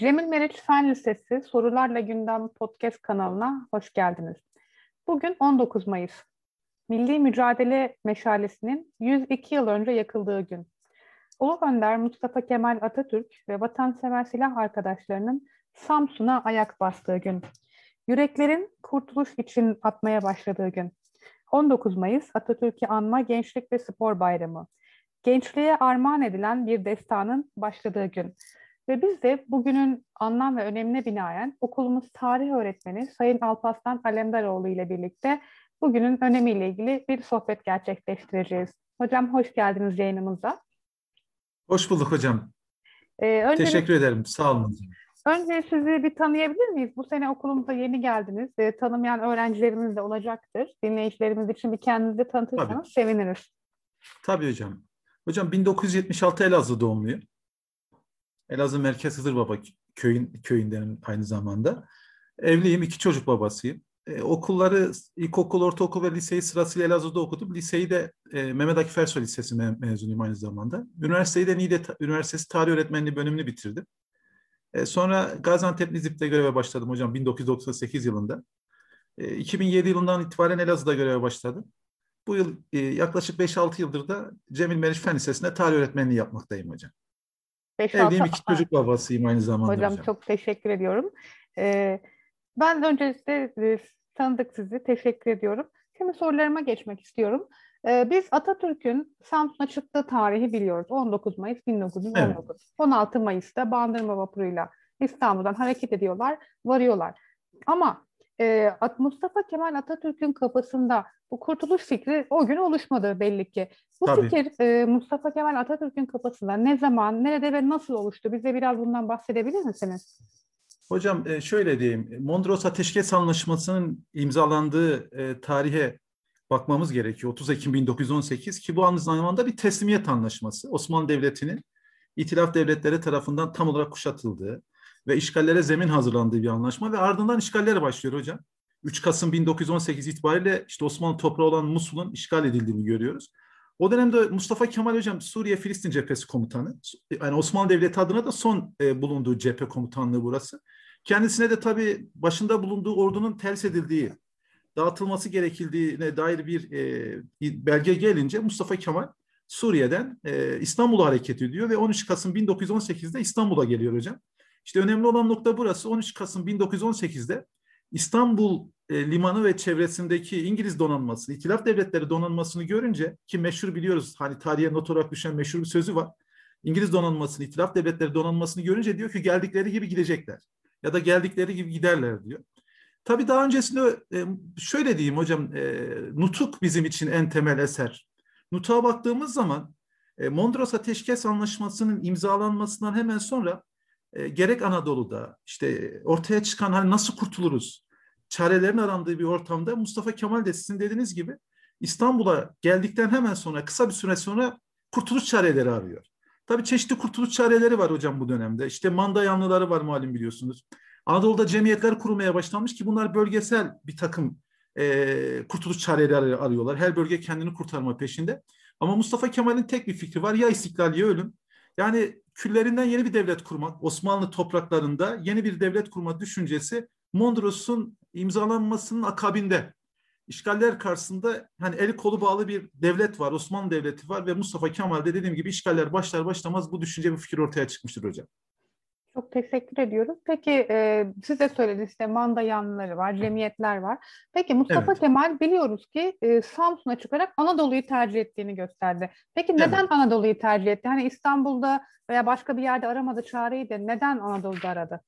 Cemil Meriç Fen Lisesi Sorularla Gündem Podcast kanalına hoş geldiniz. Bugün 19 Mayıs. Milli Mücadele Meşalesi'nin 102 yıl önce yakıldığı gün. Ulu Önder Mustafa Kemal Atatürk ve vatansever silah arkadaşlarının Samsun'a ayak bastığı gün. Yüreklerin kurtuluş için atmaya başladığı gün. 19 Mayıs Atatürk'ü anma Gençlik ve Spor Bayramı. Gençliğe armağan edilen bir destanın başladığı gün. Ve biz de bugünün anlam ve önemine binaen okulumuz tarih öğretmeni Sayın Alpaslan Alemdaroğlu ile birlikte bugünün önemiyle ilgili bir sohbet gerçekleştireceğiz. Hocam hoş geldiniz yayınımıza. Hoş bulduk hocam. Ee, önce Teşekkür ederim. Sağ olun. Önce sizi bir tanıyabilir miyiz? Bu sene okulumuza yeni geldiniz. E, tanımayan öğrencilerimiz de olacaktır. Dinleyicilerimiz için bir kendinizi tanıtırsanız Tabii. seviniriz. Tabii hocam. Hocam 1976 Elazığ doğumluyum. Elazığ Merkez Hızırbaba köyün köyündenim aynı zamanda. Evliyim, iki çocuk babasıyım. Ee, okulları ilkokul, ortaokul ve liseyi sırasıyla Elazığ'da okudum. Liseyi de e, Mehmet Akif Ersoy Lisesi me mezunuyum aynı zamanda. Üniversiteyi de Niğde Üniversitesi Tarih Öğretmenliği bölümünü bitirdim. E, sonra Gaziantep Nizip'te göreve başladım hocam 1998 yılında. E, 2007 yılından itibaren Elazığ'da göreve başladım. Bu yıl e, yaklaşık 5-6 yıldır da Cemil Meriç Fen Lisesi'nde tarih öğretmenliği yapmaktayım hocam. Evliyim iki çocuk babasıyım aynı zamanda hocam. Hocam çok teşekkür ediyorum. Ee, ben öncelikle e, tanıdık sizi. Teşekkür ediyorum. Şimdi sorularıma geçmek istiyorum. Ee, biz Atatürk'ün Samsun'a çıktığı tarihi biliyoruz. 19 Mayıs 1919. Evet. 16 Mayıs'ta Bandırma vapuruyla İstanbul'dan hareket ediyorlar, varıyorlar. Ama e, Mustafa Kemal Atatürk'ün kafasında bu kurtuluş fikri o gün oluşmadı belli ki. Bu Tabii. fikir e, Mustafa Kemal Atatürk'ün kafasında ne zaman, nerede ve nasıl oluştu? Bize biraz bundan bahsedebilir misiniz? Hocam e, şöyle diyeyim, Mondros Ateşkes Anlaşması'nın imzalandığı e, tarihe bakmamız gerekiyor. 30 Ekim 1918 ki bu aynı zamanda bir teslimiyet anlaşması. Osmanlı Devleti'nin itilaf devletleri tarafından tam olarak kuşatıldığı ve işgallere zemin hazırlandığı bir anlaşma ve ardından işgallere başlıyor hocam. 3 Kasım 1918 itibariyle işte Osmanlı toprağı olan Musul'un işgal edildiğini görüyoruz. O dönemde Mustafa Kemal Hocam Suriye Filistin Cephesi Komutanı. Yani Osmanlı Devleti adına da son e, bulunduğu cephe komutanlığı burası. Kendisine de tabii başında bulunduğu ordunun ters edildiği, dağıtılması gerekildiğine dair bir e, belge gelince Mustafa Kemal Suriye'den e, İstanbul'a hareket ediyor ve 13 Kasım 1918'de İstanbul'a geliyor hocam. İşte önemli olan nokta burası. 13 Kasım 1918'de İstanbul e, limanı ve çevresindeki İngiliz donanması, İtilaf Devletleri donanmasını görünce ki meşhur biliyoruz hani tarihe not olarak düşen meşhur bir sözü var. İngiliz donanmasını, İtilaf Devletleri donanmasını görünce diyor ki geldikleri gibi gidecekler ya da geldikleri gibi giderler diyor. Tabii daha öncesinde e, şöyle diyeyim hocam, e, Nutuk bizim için en temel eser. Nutuk'a baktığımız zaman Mondros Ateşkes Anlaşması'nın imzalanmasından hemen sonra e, gerek Anadolu'da işte ortaya çıkan hani nasıl kurtuluruz çarelerin arandığı bir ortamda Mustafa Kemal de sizin dediğiniz gibi İstanbul'a geldikten hemen sonra kısa bir süre sonra kurtuluş çareleri arıyor. Tabii çeşitli kurtuluş çareleri var hocam bu dönemde. İşte manda yanlıları var malum biliyorsunuz. Anadolu'da cemiyetler kurulmaya başlanmış ki bunlar bölgesel bir takım e, kurtuluş çareleri arıyorlar. Her bölge kendini kurtarma peşinde. Ama Mustafa Kemal'in tek bir fikri var. Ya istiklal ya ölüm. Yani küllerinden yeni bir devlet kurmak, Osmanlı topraklarında yeni bir devlet kurma düşüncesi Mondros'un imzalanmasının akabinde işgaller karşısında hani eli kolu bağlı bir devlet var, Osmanlı Devleti var ve Mustafa Kemal de dediğim gibi işgaller başlar başlamaz bu düşünce bir fikir ortaya çıkmıştır hocam. Çok teşekkür ediyoruz. Peki e, siz de söylediniz işte manda yanlıları var, cemiyetler var. Peki Mustafa evet. Kemal biliyoruz ki e, Samsun'a çıkarak Anadolu'yu tercih ettiğini gösterdi. Peki neden evet. Anadolu'yu tercih etti? Hani İstanbul'da veya başka bir yerde aramadı çareyi de neden Anadolu'da aradı?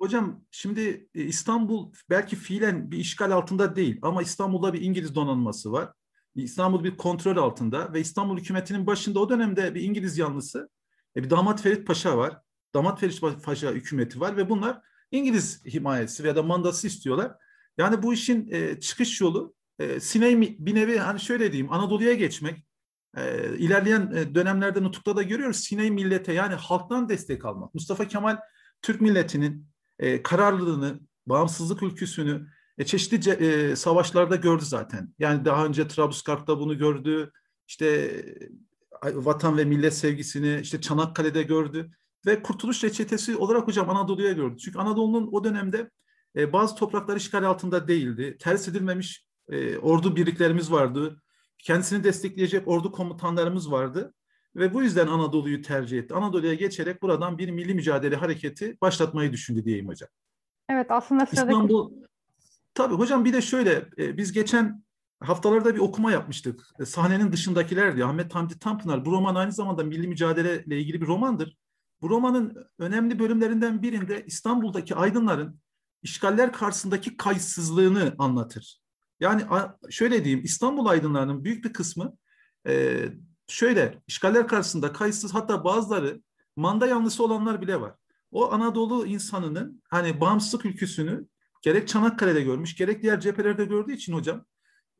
Hocam şimdi e, İstanbul belki fiilen bir işgal altında değil ama İstanbul'da bir İngiliz donanması var. İstanbul bir kontrol altında ve İstanbul hükümetinin başında o dönemde bir İngiliz yanlısı e, bir damat Ferit Paşa var. Damat Ferit Paşa hükümeti var ve bunlar İngiliz himayesi veya da mandası istiyorlar. Yani bu işin e, çıkış yolu e, Siney bir nevi hani şöyle diyeyim Anadolu'ya geçmek. E, ilerleyen e, dönemlerde nutukta da görüyoruz Siney millete yani halktan destek almak. Mustafa Kemal Türk milletinin e, kararlılığını, bağımsızlık ülküsünü e, çeşitli e, savaşlarda gördü zaten. Yani daha önce Trablusgarp'ta bunu gördü, işte vatan ve millet sevgisini işte Çanakkale'de gördü. Ve kurtuluş reçetesi olarak hocam Anadolu'ya gördü. Çünkü Anadolu'nun o dönemde e, bazı topraklar işgal altında değildi. Ters edilmemiş e, ordu birliklerimiz vardı. Kendisini destekleyecek ordu komutanlarımız vardı. Ve bu yüzden Anadolu'yu tercih etti. Anadolu'ya geçerek buradan bir milli mücadele hareketi başlatmayı düşündü diyeyim hocam. Evet aslında sıradaki... İstanbul, tabii hocam bir de şöyle, e, biz geçen haftalarda bir okuma yapmıştık. E, sahnenin dışındakiler diye Ahmet Hamdi Tanpınar. Bu roman aynı zamanda milli mücadele ile ilgili bir romandır. Bu romanın önemli bölümlerinden birinde İstanbul'daki aydınların işgaller karşısındaki kayıtsızlığını anlatır. Yani şöyle diyeyim, İstanbul aydınlarının büyük bir kısmı e, şöyle işgaller karşısında kayıtsız hatta bazıları manda yanlısı olanlar bile var. O Anadolu insanının hani bağımsızlık ülküsünü gerek Çanakkale'de görmüş gerek diğer cephelerde gördüğü için hocam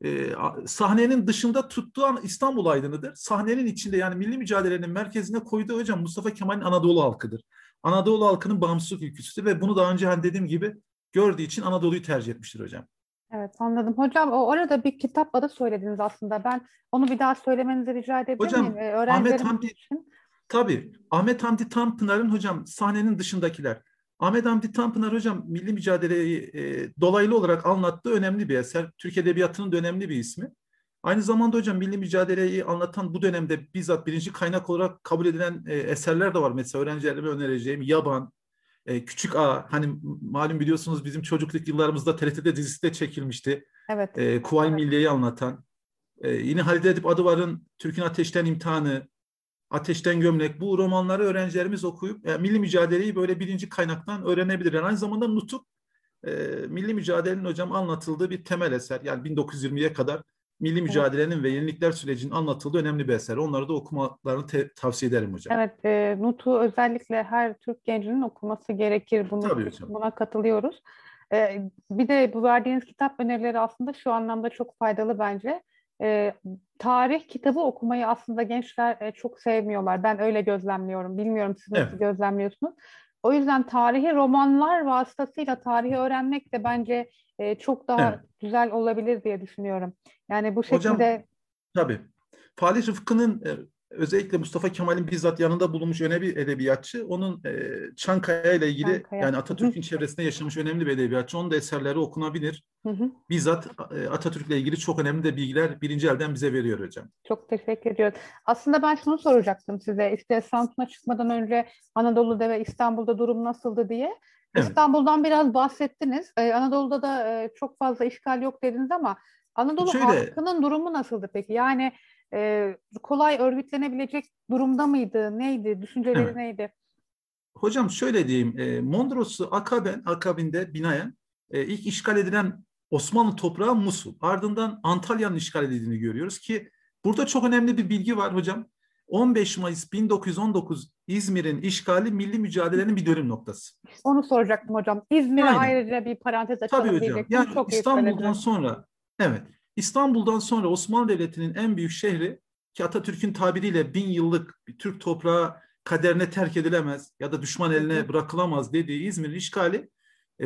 e, sahnenin dışında tuttuğu an İstanbul aydınıdır. Sahnenin içinde yani milli mücadelenin merkezine koyduğu hocam Mustafa Kemal'in Anadolu halkıdır. Anadolu halkının bağımsızlık ülküsüdür ve bunu daha önce hani dediğim gibi gördüğü için Anadolu'yu tercih etmiştir hocam. Evet anladım. Hocam o orada bir kitap adı söylediniz aslında. Ben onu bir daha söylemenizi rica edebilir hocam, miyim? Ee, Ahmet Hamdi, için. Tabii. Ahmet Hamdi Tanpınar'ın hocam sahnenin dışındakiler. Ahmet Hamdi Tanpınar hocam milli mücadeleyi e, dolaylı olarak anlattığı önemli bir eser. Türk Edebiyatı'nın da önemli bir ismi. Aynı zamanda hocam milli mücadeleyi anlatan bu dönemde bizzat birinci kaynak olarak kabul edilen e, eserler de var. Mesela öğrencilerime önereceğim Yaban, e, Küçük A. Hani malum biliyorsunuz bizim çocukluk yıllarımızda TRT'de dizisi de çekilmişti. Evet. E, Kuvayi evet. Milliye'yi anlatan. E, yine Halide Edip Adıvar'ın Türk'ün Ateşten İmtihanı, Ateşten Gömlek bu romanları öğrencilerimiz okuyup e, milli mücadeleyi böyle birinci kaynaktan öğrenebilirler. Aynı zamanda Nutuk e, milli mücadelenin hocam anlatıldığı bir temel eser. Yani 1920'ye kadar milli mücadelenin evet. ve yenilikler sürecinin anlatıldığı önemli bir eser. Onları da okumalarını te- tavsiye ederim hocam. Evet, e, Nut'u özellikle her Türk gencinin okuması gerekir. Bunu, Tabii hocam. Buna katılıyoruz. E, bir de bu verdiğiniz kitap önerileri aslında şu anlamda çok faydalı bence e, tarih kitabı okumayı aslında gençler e, çok sevmiyorlar. Ben öyle gözlemliyorum. Bilmiyorum siz nasıl evet. gözlemliyorsunuz. O yüzden tarihi romanlar vasıtasıyla tarihi öğrenmek de bence e, çok daha evet. güzel olabilir diye düşünüyorum. Yani bu şekilde... Hocam, tabii. Fahri Rıfkı'nın özellikle Mustafa Kemal'in bizzat yanında bulunmuş önemli bir edebiyatçı. Onun e, Çankaya ile ilgili Çankaya. yani Atatürk'ün çevresinde yaşamış önemli bir edebiyatçı. Onun da eserleri okunabilir. Hı hı. Bizzat e, Atatürk'le ilgili çok önemli de bilgiler birinci elden bize veriyor hocam. Çok teşekkür ediyorum. Aslında ben şunu soracaktım size. İşte Samsun'a çıkmadan önce Anadolu'da ve İstanbul'da durum nasıldı diye. Evet. İstanbul'dan biraz bahsettiniz. Ee, Anadolu'da da e, çok fazla işgal yok dediniz ama Anadolu Şöyle, halkının durumu nasıldı peki? Yani e, kolay örgütlenebilecek durumda mıydı? Neydi? Düşünceleri evet. neydi? Hocam şöyle diyeyim. E, Mondros'u Akaben, akabinde binaen e, ilk işgal edilen Osmanlı toprağı Musul. Ardından Antalya'nın işgal edildiğini görüyoruz ki burada çok önemli bir bilgi var hocam. 15 Mayıs 1919 İzmir'in işgali milli mücadelenin bir dönüm noktası. Onu soracaktım hocam. İzmir'e ayrıca bir parantez açalım. Tabii hocam. Yani çok İstanbul'dan sonra evet İstanbul'dan sonra Osmanlı Devleti'nin en büyük şehri ki Atatürk'ün tabiriyle bin yıllık bir Türk toprağı kaderine terk edilemez ya da düşman eline bırakılamaz dediği İzmir'in işgali e,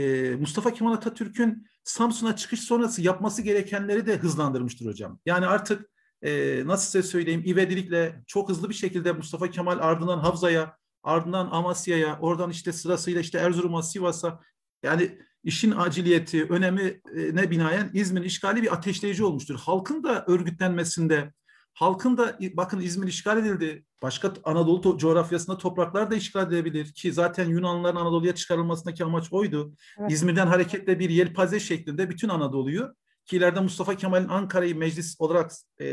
e, Mustafa Kemal Atatürk'ün Samsun'a çıkış sonrası yapması gerekenleri de hızlandırmıştır hocam. Yani artık e, nasıl size söyleyeyim ivedilikle çok hızlı bir şekilde Mustafa Kemal ardından Havza'ya, ardından Amasya'ya, oradan işte sırasıyla işte Erzurum'a, Sivas'a yani işin aciliyeti, önemi ne binaen İzmir'in işgali bir ateşleyici olmuştur. Halkın da örgütlenmesinde, halkın da bakın İzmir işgal edildi. Başka Anadolu coğrafyasında topraklar da işgal edilebilir ki zaten Yunanlıların Anadolu'ya çıkarılmasındaki amaç oydu. Evet. İzmir'den hareketle bir yelpaze şeklinde bütün Anadolu'yu ki ileride Mustafa Kemal'in Ankara'yı meclis olarak e,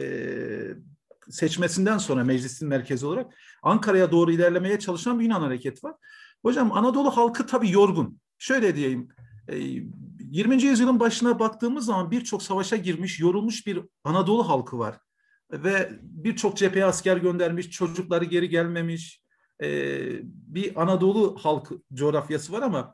seçmesinden sonra meclisin merkezi olarak Ankara'ya doğru ilerlemeye çalışan bir Yunan hareketi var. Hocam Anadolu halkı tabii yorgun. Şöyle diyeyim, 20. E, yüzyılın başına baktığımız zaman birçok savaşa girmiş, yorulmuş bir Anadolu halkı var. Ve birçok cepheye asker göndermiş, çocukları geri gelmemiş e, bir Anadolu halkı coğrafyası var ama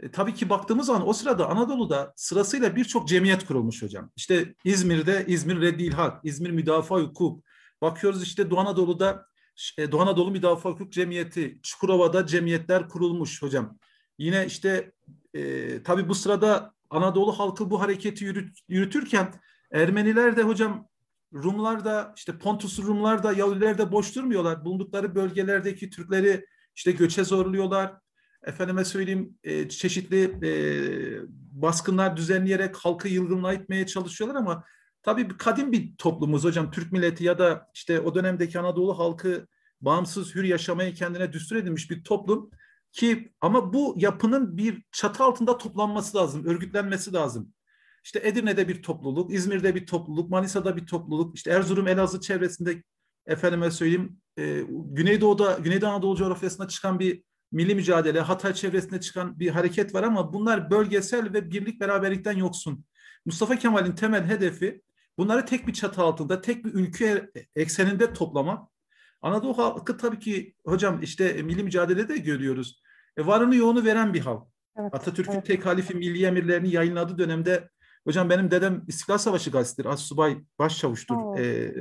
e, tabii ki baktığımız zaman o sırada Anadolu'da sırasıyla birçok cemiyet kurulmuş hocam. İşte İzmir'de İzmir Reddil Hak, İzmir Müdafaa Hukuk. Bakıyoruz işte Doğu Anadolu'da Doğu Anadolu Müdafaa Hukuk Cemiyeti, Çukurova'da cemiyetler kurulmuş hocam. Yine işte e, tabii bu sırada Anadolu halkı bu hareketi yürüt, yürütürken Ermeniler de hocam Rumlar da işte Pontus Rumlar da Yahudiler de boş durmuyorlar. Bulundukları bölgelerdeki Türkleri işte göçe zorluyorlar. Efendime söyleyeyim e, çeşitli e, baskınlar düzenleyerek halkı yılgınlatmaya çalışıyorlar ama tabii kadim bir toplumuz hocam. Türk milleti ya da işte o dönemdeki Anadolu halkı bağımsız hür yaşamaya kendine düstur edilmiş bir toplum ki ama bu yapının bir çatı altında toplanması lazım, örgütlenmesi lazım. İşte Edirne'de bir topluluk, İzmir'de bir topluluk, Manisa'da bir topluluk, işte Erzurum, Elazığ çevresinde efendime söyleyeyim e, Güneydoğu'da, Güneydoğu Anadolu coğrafyasında çıkan bir milli mücadele, Hatay çevresinde çıkan bir hareket var ama bunlar bölgesel ve birlik beraberlikten yoksun. Mustafa Kemal'in temel hedefi bunları tek bir çatı altında, tek bir ülke ekseninde toplamak. Anadolu halkı tabii ki hocam işte milli mücadelede görüyoruz. E, varını yoğunu veren bir halk. Evet, Atatürk'ün evet. tek halifi milli emirlerini yayınladığı dönemde hocam benim dedem İstiklal Savaşı gazetesidir. Assubay başçavuştur. E,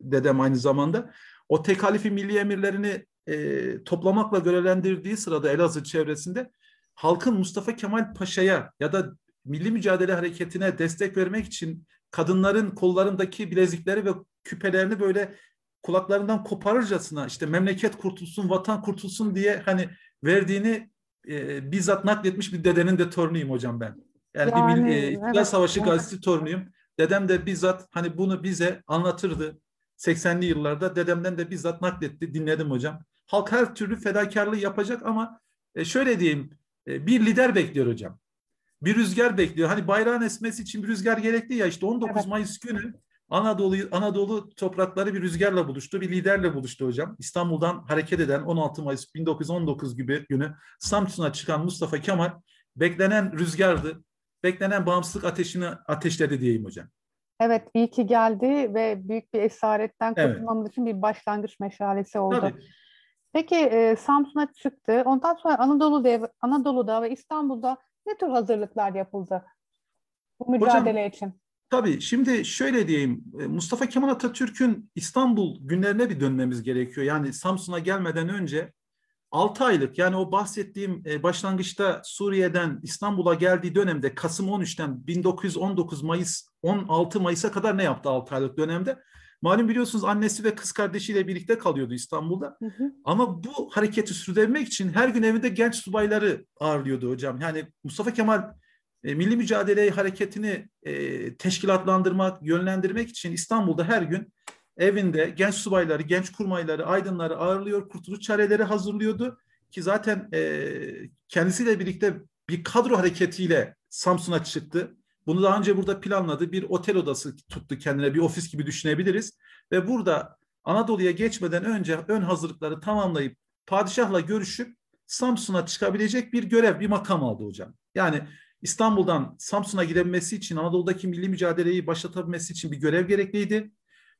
dedem aynı zamanda. O tek halifi milli emirlerini e, toplamakla görevlendirdiği sırada Elazığ çevresinde halkın Mustafa Kemal Paşa'ya ya da milli mücadele hareketine destek vermek için kadınların kollarındaki bilezikleri ve küpelerini böyle kulaklarından koparırcasına işte memleket kurtulsun, vatan kurtulsun diye hani verdiğini e, bizzat nakletmiş bir dedenin de torunuyum hocam ben. Yani, yani bir e, İstiklal evet, Savaşı evet. gazetesi torunuyum. Dedem de bizzat hani bunu bize anlatırdı. 80'li yıllarda dedemden de bizzat nakletti. Dinledim hocam. Halk her türlü fedakarlığı yapacak ama e, şöyle diyeyim e, bir lider bekliyor hocam. Bir rüzgar bekliyor. Hani bayrağın esmesi için bir rüzgar gerekli ya işte 19 evet. Mayıs günü Anadolu Anadolu toprakları bir rüzgarla buluştu, bir liderle buluştu hocam. İstanbul'dan hareket eden 16 Mayıs 1919 gibi günü Samsun'a çıkan Mustafa Kemal beklenen rüzgardı. Beklenen bağımsızlık ateşini ateşledi diyeyim hocam. Evet, iyi ki geldi ve büyük bir esaretten kurtulmamız evet. için bir başlangıç meşalesi oldu. Tabii. Peki e, Samsun'a çıktı. Ondan sonra Anadolu'da, Anadolu'da ve İstanbul'da ne tür hazırlıklar yapıldı bu mücadele Hocam, için? Tabii şimdi şöyle diyeyim e, Mustafa Kemal Atatürk'ün İstanbul günlerine bir dönmemiz gerekiyor. Yani Samsun'a gelmeden önce 6 aylık yani o bahsettiğim e, başlangıçta Suriye'den İstanbul'a geldiği dönemde Kasım 13'ten 1919 Mayıs 16 Mayıs'a kadar ne yaptı 6 aylık dönemde? Malum biliyorsunuz annesi ve kız kardeşiyle birlikte kalıyordu İstanbul'da. Hı hı. Ama bu hareketi sürdürmek için her gün evinde genç subayları ağırlıyordu hocam. Yani Mustafa Kemal e, milli mücadele hareketini e, teşkilatlandırmak, yönlendirmek için İstanbul'da her gün evinde genç subayları, genç kurmayları, aydınları ağırlıyor, kurtuluş çareleri hazırlıyordu. Ki zaten e, kendisiyle birlikte bir kadro hareketiyle Samsun'a çıktı. Bunu daha önce burada planladı. Bir otel odası tuttu kendine, bir ofis gibi düşünebiliriz. Ve burada Anadolu'ya geçmeden önce ön hazırlıkları tamamlayıp padişahla görüşüp Samsun'a çıkabilecek bir görev, bir makam aldı hocam. Yani İstanbul'dan Samsun'a gidebilmesi için, Anadolu'daki milli mücadeleyi başlatabilmesi için bir görev gerekliydi.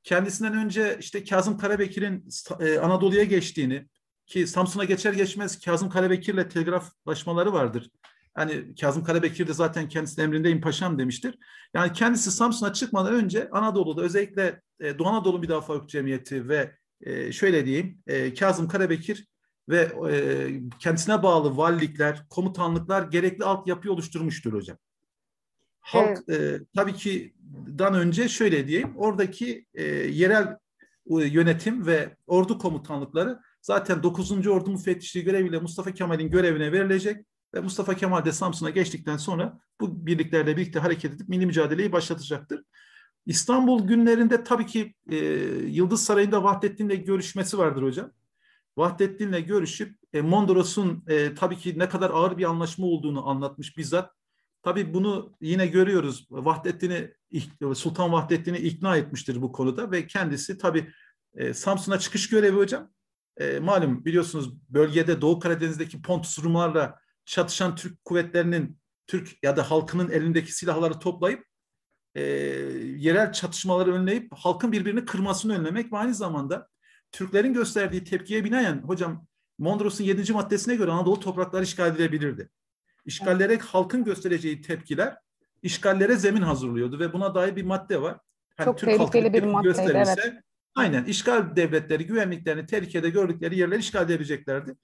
Kendisinden önce işte Kazım Karabekir'in e, Anadolu'ya geçtiğini ki Samsun'a geçer geçmez Kazım Karabekir'le telgraflaşmaları vardır. Hani Kazım Karabekir de zaten kendisinin emrindeyim paşam demiştir. Yani kendisi Samsun'a çıkmadan önce Anadolu'da özellikle e, Doğu Anadolu Müdafaa Hukuk Cemiyeti ve e, şöyle diyeyim Kazım Karabekir ve e, kendisine bağlı valilikler, komutanlıklar gerekli altyapıyı oluşturmuştur hocam. Halk evet. e, tabii ki dan önce şöyle diyeyim, oradaki e, yerel e, yönetim ve ordu komutanlıkları zaten 9. Ordu Müfettişliği göreviyle Mustafa Kemal'in görevine verilecek ve Mustafa Kemal de Samsun'a geçtikten sonra bu birliklerle birlikte hareket edip milli mücadeleyi başlatacaktır. İstanbul günlerinde tabii ki e, Yıldız Sarayı'nda Vahdettin'le görüşmesi vardır hocam. Vahdettin'le görüşüp e, Mondros'un e, tabii ki ne kadar ağır bir anlaşma olduğunu anlatmış bizzat. Tabii bunu yine görüyoruz. Vahdettin'i Sultan Vahdettin'i ikna etmiştir bu konuda ve kendisi tabii e, Samsun'a çıkış görevi hocam. E, malum biliyorsunuz bölgede Doğu Karadeniz'deki Pontus Rumlarla çatışan Türk kuvvetlerinin Türk ya da halkının elindeki silahları toplayıp e, yerel çatışmaları önleyip halkın birbirini kırmasını önlemek ve aynı zamanda Türklerin gösterdiği tepkiye binaen hocam Mondros'un 7. maddesine göre Anadolu toprakları işgal edilebilirdi. İşgallere halkın göstereceği tepkiler işgallere zemin hazırlıyordu ve buna dair bir madde var. Hani Çok Türk tehlikeli bir madde. Evet. Aynen işgal devletleri güvenliklerini tehlikede gördükleri yerleri işgal edebileceklerdi.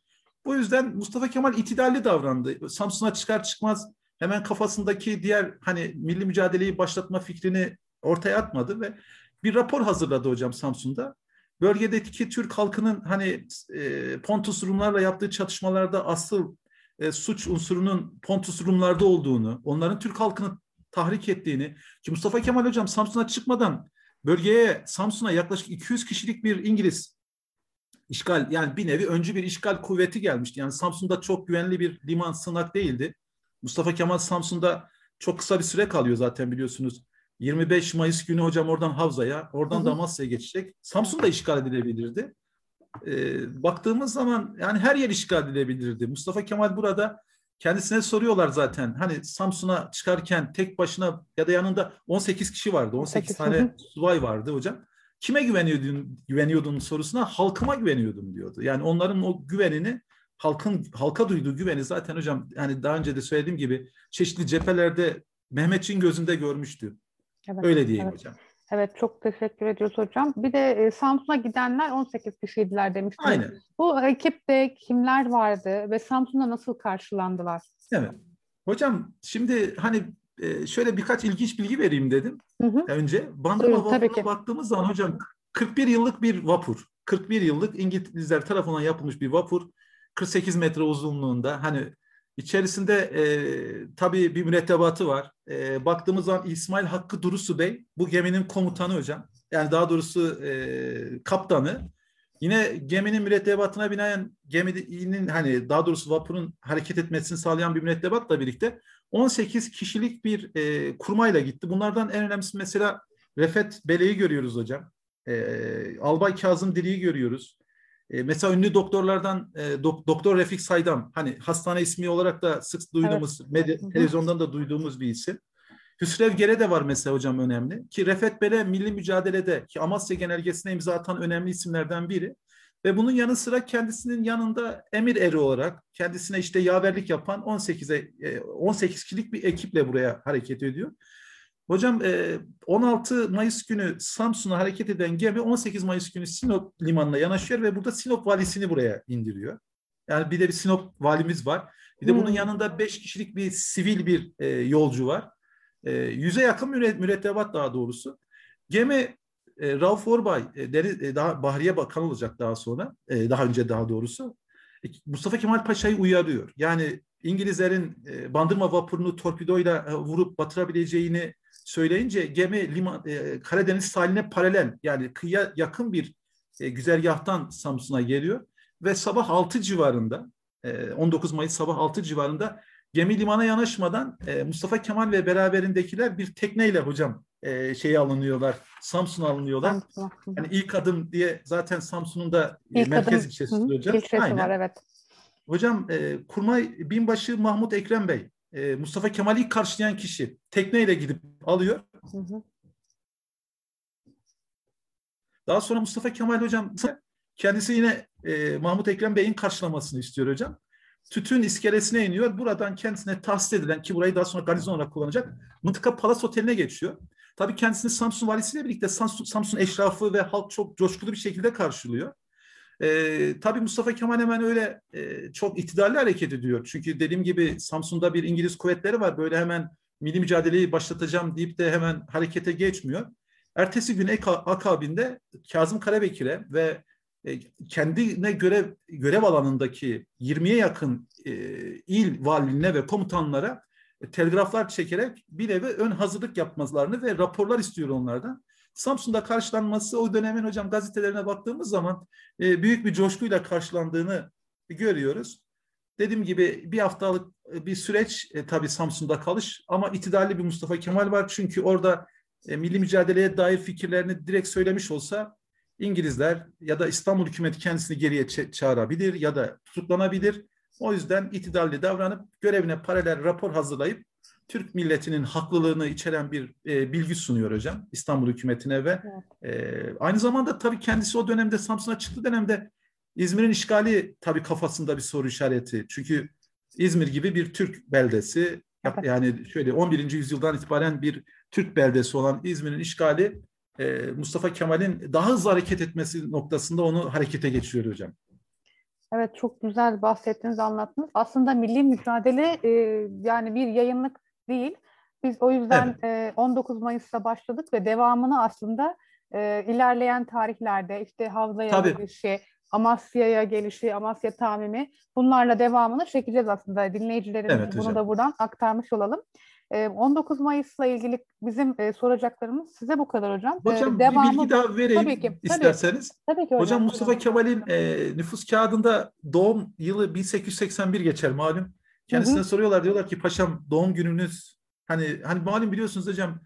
Bu yüzden Mustafa Kemal itidalli davrandı. Samsun'a çıkar çıkmaz hemen kafasındaki diğer hani milli mücadeleyi başlatma fikrini ortaya atmadı ve bir rapor hazırladı hocam Samsun'da. Bölgedeki Türk halkının hani e, Pontus Rumlarla yaptığı çatışmalarda asıl e, suç unsurunun Pontus Rumlarda olduğunu, onların Türk halkını tahrik ettiğini ki Mustafa Kemal Hocam Samsun'a çıkmadan bölgeye Samsun'a yaklaşık 200 kişilik bir İngiliz işgal yani bir nevi öncü bir işgal kuvveti gelmişti. Yani Samsun'da çok güvenli bir liman sığınak değildi. Mustafa Kemal Samsun'da çok kısa bir süre kalıyor zaten biliyorsunuz. 25 Mayıs günü hocam oradan Havza'ya, oradan Damasya'ya geçecek. Samsun da işgal edilebilirdi. Ee, baktığımız zaman yani her yer işgal edilebilirdi. Mustafa Kemal burada kendisine soruyorlar zaten. Hani Samsun'a çıkarken tek başına ya da yanında 18 kişi vardı. 18 tane subay vardı hocam. Kime güveniyordun, güveniyordun sorusuna halkıma güveniyordum diyordu. Yani onların o güvenini halkın halka duyduğu güveni zaten hocam yani daha önce de söylediğim gibi çeşitli cephelerde Mehmetçiğin gözünde görmüştü. Evet, Öyle diyeyim evet. hocam. Evet çok teşekkür ediyoruz hocam. Bir de e, Samsun'a gidenler 18 kişiydiler demiştiniz. Aynen. Bu ekipte kimler vardı ve Samsun'da nasıl karşılandılar? Evet. Hocam şimdi hani e, şöyle birkaç ilginç bilgi vereyim dedim hı hı. önce. Bandırma vapuruna baktığımız zaman hocam 41 yıllık bir vapur. 41 yıllık İngilizler tarafından yapılmış bir vapur. 48 metre uzunluğunda hani içerisinde e, tabii bir mürettebatı var. E, baktığımız zaman İsmail Hakkı Durusu Bey bu geminin komutanı hocam. Yani daha doğrusu e, kaptanı. Yine geminin mürettebatına binaen geminin hani daha doğrusu vapurun hareket etmesini sağlayan bir mürettebatla birlikte 18 kişilik bir e, kurmayla gitti. Bunlardan en önemlisi mesela Refet Bele'yi görüyoruz hocam. E, Albay Kazım Diri'yi görüyoruz. E, mesela ünlü doktorlardan e, dok, Doktor Refik Saydam hani hastane ismi olarak da sık duyduğumuz evet. medya, televizyondan da duyduğumuz bir isim. Hüsrev Gere de var mesela hocam önemli. Ki Refet Bele milli mücadelede ki Amasya Genelgesi'ne imza atan önemli isimlerden biri. Ve bunun yanı sıra kendisinin yanında emir eri olarak kendisine işte yaverlik yapan 18'e 18 kişilik bir ekiple buraya hareket ediyor. Hocam 16 Mayıs günü Samsun'a hareket eden gemi 18 Mayıs günü Sinop limanına yanaşıyor ve burada Sinop valisini buraya indiriyor. Yani bir de bir Sinop valimiz var. Bir de bunun hmm. yanında 5 kişilik bir sivil bir yolcu var. Yüze yakın mürettebat daha doğrusu. Gemi e, Rauf Orbay e, deri, e, daha Bahriye Bakan olacak daha sonra. E, daha önce daha doğrusu. E, Mustafa Kemal Paşa'yı uyarıyor. Yani İngilizlerin e, bandırma vapurunu torpidoyla e, vurup batırabileceğini söyleyince gemi liman, e, Karadeniz sahiline paralel yani kıyıya yakın bir e, güzergahtan Samsun'a geliyor ve sabah 6 civarında e, 19 Mayıs sabah 6 civarında gemi limana yanaşmadan e, Mustafa Kemal ve beraberindekiler bir tekneyle hocam e, şeye alınıyorlar. Samsun'a alınıyorlar. Yani ilk adım diye zaten Samsun'un da e, ilk merkez adım. ilçesi Hı, hocam. İlçesi Aynen. var evet. Hocam e, Kurmay Binbaşı Mahmut Ekrem Bey e, Mustafa Kemal'i ilk karşılayan kişi tekneyle gidip alıyor. Hı hı. Daha sonra Mustafa Kemal hocam kendisi yine e, Mahmut Ekrem Bey'in karşılamasını istiyor hocam. Tütün iskelesine iniyor. Buradan kendisine tahsis edilen ki burayı daha sonra garnizon olarak kullanacak Mıntıka Palas Oteli'ne geçiyor. Tabii kendisini Samsun valisiyle birlikte Samsun, Samsun eşrafı ve halk çok coşkulu bir şekilde karşılıyor. Ee, tabii Mustafa Kemal hemen öyle e, çok itidalli hareket ediyor. Çünkü dediğim gibi Samsun'da bir İngiliz kuvvetleri var. Böyle hemen milli mücadeleyi başlatacağım deyip de hemen harekete geçmiyor. Ertesi gün akabinde Kazım Karabekir'e ve e, kendine görev görev alanındaki 20'ye yakın e, il valiliğine ve komutanlara e, telgraflar çekerek bir nevi ön hazırlık yapmalarını ve raporlar istiyor onlardan. Samsun'da karşılanması o dönemin hocam gazetelerine baktığımız zaman e, büyük bir coşkuyla karşılandığını görüyoruz. Dediğim gibi bir haftalık e, bir süreç e, tabii Samsun'da kalış ama itidalli bir Mustafa Kemal var. Çünkü orada e, milli mücadeleye dair fikirlerini direkt söylemiş olsa İngilizler ya da İstanbul hükümeti kendisini geriye çağırabilir ya da tutuklanabilir. O yüzden itidalli davranıp görevine paralel rapor hazırlayıp Türk milletinin haklılığını içeren bir e, bilgi sunuyor hocam İstanbul hükümetine ve evet. e, aynı zamanda tabii kendisi o dönemde Samsun'a çıktı dönemde İzmir'in işgali tabii kafasında bir soru işareti. Çünkü İzmir gibi bir Türk beldesi evet. yani şöyle 11. yüzyıldan itibaren bir Türk beldesi olan İzmir'in işgali e, Mustafa Kemal'in daha hızlı hareket etmesi noktasında onu harekete geçiriyor hocam. Evet çok güzel bahsettiniz, anlattınız. Aslında milli mücadele e, yani bir yayınlık değil. Biz o yüzden evet. e, 19 Mayıs'ta başladık ve devamını aslında ilerleyen tarihlerde işte Havza'ya gelişi, Amasya'ya gelişi, Amasya tamimi bunlarla devamını çekeceğiz aslında. Dinleyicilerimize Evet bunu hocam. da buradan aktarmış olalım. E, 19 Mayıs'la ilgili bizim soracaklarımız size bu kadar hocam. Hocam bir devamı- bilgi daha vereyim Tabii ki, isterseniz. Tabii ki hocam. Hocam Mustafa. Kemal'in e, nüfus kağıdında doğum yılı 1881 geçer malum. Kendisine Hı hı. soruyorlar diyorlar ki paşam doğum gününüz hani hani malum biliyorsunuz hocam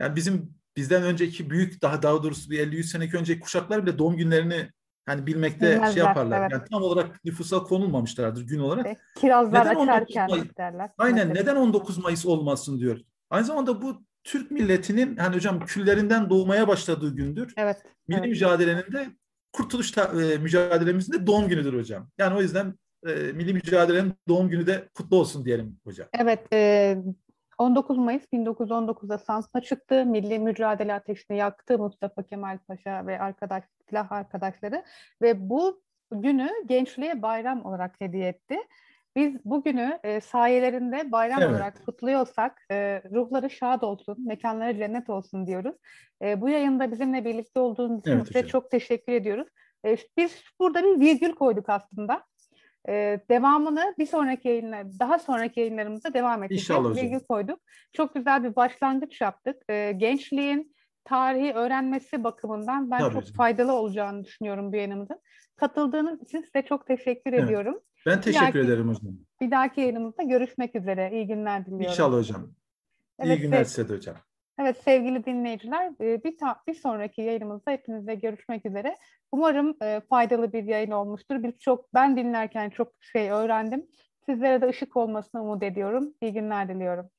yani bizim bizden önceki büyük daha daha doğrusu bir 50-100 seneki önceki kuşaklar bile doğum günlerini hani bilmekte Bilmezler, şey yaparlar. evet. Yani tam olarak nüfusa konulmamışlardır gün olarak. E, Kirazlar Neden 19 açarken Mayıs? derler. Aynen Mesela. neden 19 Mayıs olmasın diyor. Aynı zamanda bu Türk milletinin hani hocam küllerinden doğmaya başladığı gündür. Evet. Milli evet. mücadelenin de kurtuluş ta- e, mücadelemizin de doğum günüdür hocam. Yani o yüzden e, milli mücadelenin doğum günü de kutlu olsun diyelim hocam. Evet, e, 19 Mayıs 1919'da Samsun'a çıktı. Milli mücadele ateşini yaktı Mustafa Kemal Paşa ve arkadaş, silah arkadaşları ve bu günü gençliğe bayram olarak hediye etti. Biz bugünü e, sayelerinde bayram Evet. olarak kutluyorsak e, ruhları şad olsun, mekanları cennet olsun diyoruz. E, bu yayında bizimle birlikte olduğunuz için Evet size hocam. çok teşekkür ediyoruz. E, biz burada bir virgül koyduk aslında. Ee, devamını bir sonraki yayınlar, daha sonraki yayınlarımızda devam edeceğiz. İnşallah hocam. Virgül koyduk. Çok güzel bir başlangıç yaptık. Ee, gençliğin tarihi öğrenmesi bakımından ben Tabii çok hocam. faydalı olacağını düşünüyorum bu yayınımızın. Katıldığınız için size çok teşekkür Evet. ediyorum. Ben teşekkür Belki- ederim hocam. Bir dahaki yayınımızda görüşmek üzere. İyi günler diliyorum. İnşallah hocam. Evet, İyi günler size de hocam. Evet sevgili dinleyiciler e, bir, ta- bir sonraki yayınımızda hepinizle görüşmek üzere. Umarım e, faydalı bir yayın olmuştur. Biz çok ben dinlerken çok şey öğrendim. Sizlere de ışık olmasını umut ediyorum. İyi günler diliyorum.